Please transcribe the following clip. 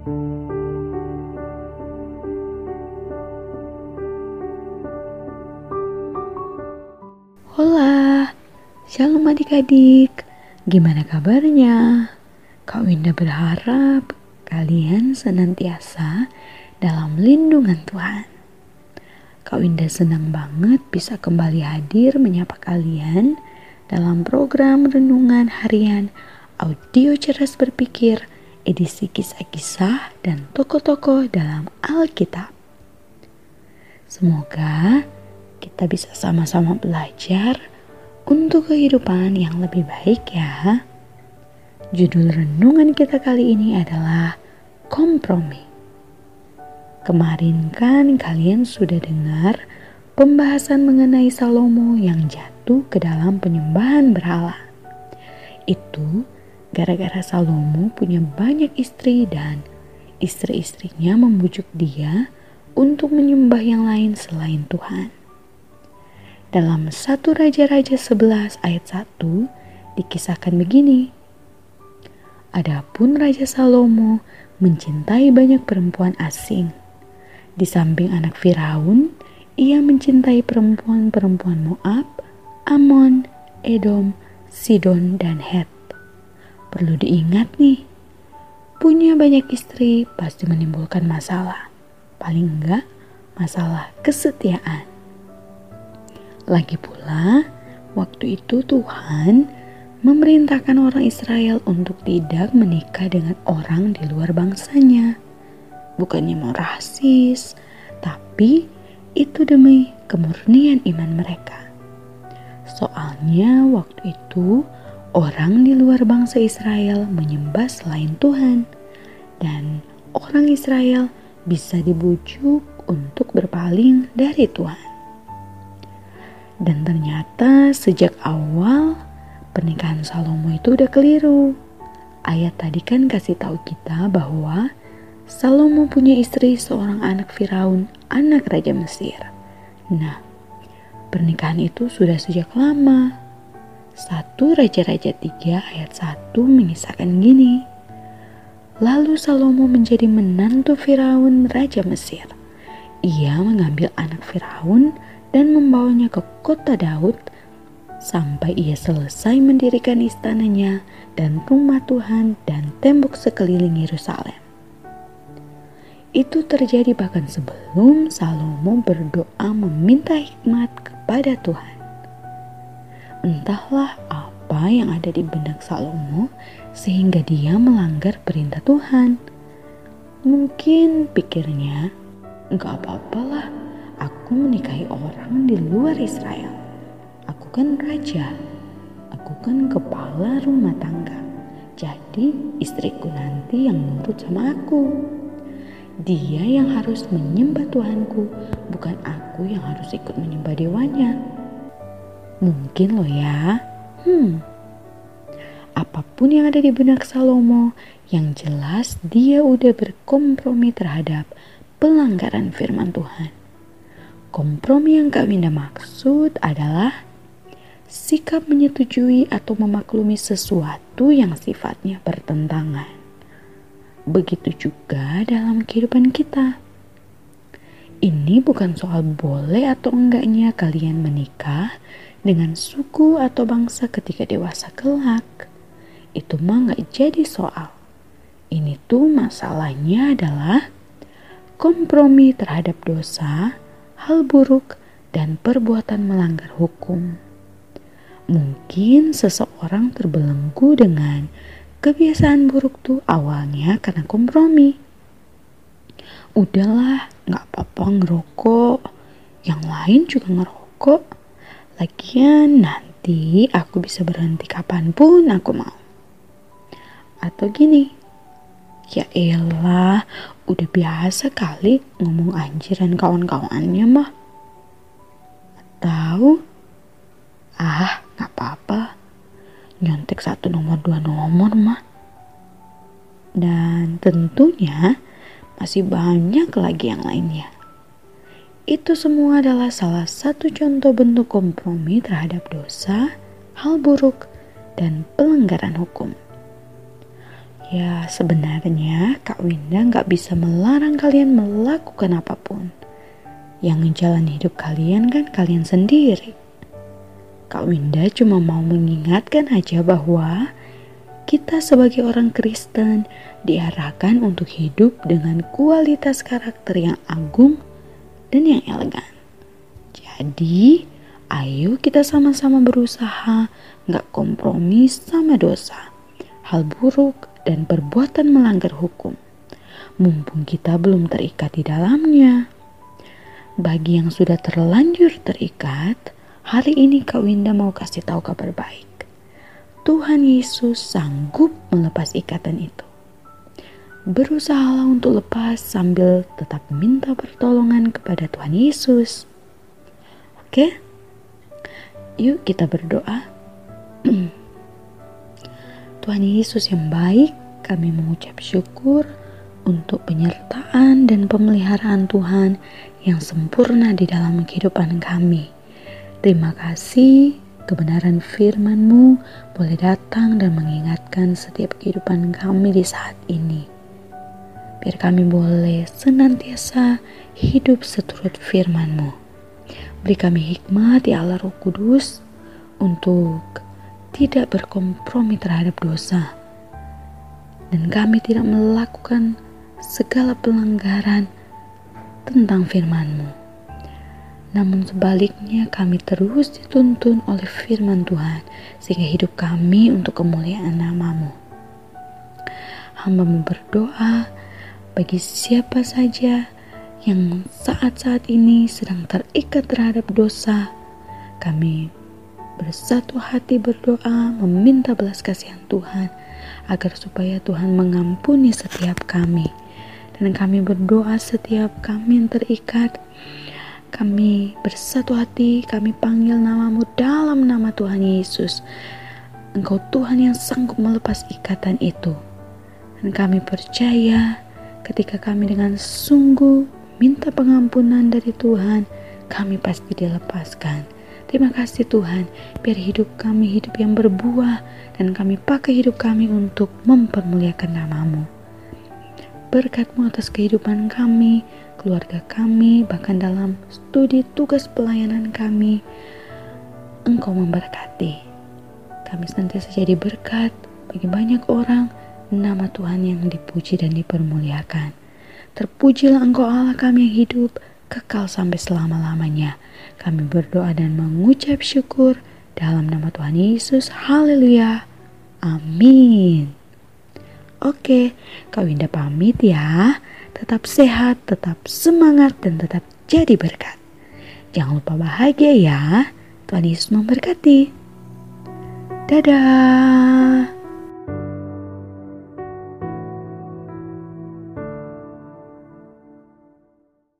Hola, shalom adik-adik. Gimana kabarnya? Kak Winda berharap kalian senantiasa dalam lindungan Tuhan. Kak Winda senang banget bisa kembali hadir menyapa kalian dalam program renungan harian audio cerdas berpikir edisi kisah-kisah dan tokoh-tokoh dalam Alkitab. Semoga kita bisa sama-sama belajar untuk kehidupan yang lebih baik ya. Judul renungan kita kali ini adalah kompromi. Kemarin kan kalian sudah dengar pembahasan mengenai Salomo yang jatuh ke dalam penyembahan berhala. Itu gara-gara Salomo punya banyak istri dan istri-istrinya membujuk dia untuk menyembah yang lain selain Tuhan. Dalam satu Raja-Raja 11 ayat 1 dikisahkan begini. Adapun Raja Salomo mencintai banyak perempuan asing. Di samping anak Firaun, ia mencintai perempuan-perempuan Moab, Amon, Edom, Sidon, dan Het. Perlu diingat nih, punya banyak istri pasti menimbulkan masalah. Paling enggak, masalah kesetiaan. Lagi pula, waktu itu Tuhan memerintahkan orang Israel untuk tidak menikah dengan orang di luar bangsanya. Bukannya mau rasis, tapi itu demi kemurnian iman mereka. Soalnya waktu itu orang di luar bangsa Israel menyembah selain Tuhan dan orang Israel bisa dibujuk untuk berpaling dari Tuhan. Dan ternyata sejak awal pernikahan Salomo itu udah keliru. Ayat tadi kan kasih tahu kita bahwa Salomo punya istri seorang anak Firaun, anak Raja Mesir. Nah, pernikahan itu sudah sejak lama. Satu Raja-Raja 3 ayat 1 mengisahkan gini. Lalu Salomo menjadi menantu Firaun Raja Mesir. Ia mengambil anak Firaun dan membawanya ke kota Daud sampai ia selesai mendirikan istananya dan rumah Tuhan dan tembok sekeliling Yerusalem. Itu terjadi bahkan sebelum Salomo berdoa meminta hikmat kepada Tuhan. Entahlah apa yang ada di benak Salomo sehingga dia melanggar perintah Tuhan. Mungkin pikirnya, gak apa-apalah aku menikahi orang di luar Israel. Aku kan raja, aku kan kepala rumah tangga. Jadi istriku nanti yang nurut sama aku. Dia yang harus menyembah Tuhanku, bukan aku yang harus ikut menyembah dewanya. Mungkin loh ya. Hmm. Apa pun yang ada di benak Salomo, yang jelas dia udah berkompromi terhadap pelanggaran firman Tuhan. Kompromi yang Kak Winda maksud adalah sikap menyetujui atau memaklumi sesuatu yang sifatnya bertentangan. Begitu juga dalam kehidupan kita. Ini bukan soal boleh atau enggaknya kalian menikah dengan suku atau bangsa ketika dewasa kelak. Itu mah nggak jadi soal. Ini tuh masalahnya adalah kompromi terhadap dosa hal buruk, dan perbuatan melanggar hukum. Mungkin seseorang terbelenggu dengan kebiasaan buruk tuh awalnya karena kompromi. Udahlah, gak apa-apa ngerokok. Yang lain juga ngerokok. Lagian nanti aku bisa berhenti kapan pun aku mau. Atau gini, Ya elah, udah biasa kali ngomong anjiran kawan-kawannya mah. Tahu? Ah, nggak apa-apa. Nyontek satu nomor dua nomor mah. Dan tentunya masih banyak lagi yang lainnya. Itu semua adalah salah satu contoh bentuk kompromi terhadap dosa, hal buruk, dan pelanggaran hukum. Ya sebenarnya Kak Winda nggak bisa melarang kalian melakukan apa pun. Yang menjalani hidup kalian kan kalian sendiri. Kak Winda cuma mau mengingatkan aja bahwa kita sebagai orang Kristen diarahkan untuk hidup dengan kualitas karakter yang agung dan yang elegan. Jadi, ayo kita sama-sama berusaha nggak kompromi sama dosa, hal buruk dan perbuatan melanggar hukum, mumpung kita belum terikat di dalamnya. Bagi yang sudah terlanjur terikat, hari ini Kak Winda mau kasih tahu kabar baik. Tuhan Yesus sanggup melepas ikatan itu. Berusahalah untuk lepas sambil tetap minta pertolongan kepada Tuhan Yesus. Oke? Yuk kita berdoa. Tuhan Yesus yang baik, kami mengucap syukur untuk penyertaan dan pemeliharaan Tuhan yang sempurna di dalam kehidupan kami. Terima kasih kebenaran firman-Mu boleh datang dan mengingatkan setiap kehidupan kami di saat ini. Biar kami boleh senantiasa hidup seturut firman-Mu. Beri kami hikmat ya Allah Roh Kudus untuk tidak berkompromi terhadap dosa, dan kami tidak melakukan segala pelanggaran tentang firman-Mu. Namun sebaliknya kami terus dituntun oleh firman Tuhan sehingga hidup kami untuk kemuliaan namamu. Hamba berdoa bagi siapa saja yang saat-saat ini sedang terikat terhadap dosa, kami bersatu hati berdoa meminta belas kasihan Tuhan agar supaya Tuhan mengampuni setiap kami. Dan kami berdoa setiap kami yang terikat kami bersatu hati kami panggil namamu dalam nama Tuhan Yesus. Engkau Tuhan yang sanggup melepas ikatan itu. Dan kami percaya ketika kami dengan sungguh minta pengampunan dari Tuhan kami pasti dilepaskan Terima kasih Tuhan, biar hidup kami hidup yang berbuah dan kami pakai hidup kami untuk mempermuliakan namamu. Berkatmu atas kehidupan kami, keluarga kami, bahkan dalam studi tugas pelayanan kami, Engkau memberkati. Kami senantiasa jadi berkat bagi banyak orang, nama Tuhan yang dipuji dan dipermuliakan. Terpujilah Engkau Allah kami yang hidup, kekal sampai selama-lamanya. Kami berdoa dan mengucap syukur dalam nama Tuhan Yesus. Haleluya. Amin. Oke, Kak Winda pamit ya. Tetap sehat, tetap semangat, dan tetap jadi berkat. Jangan lupa bahagia ya. Tuhan Yesus memberkati. Dadah.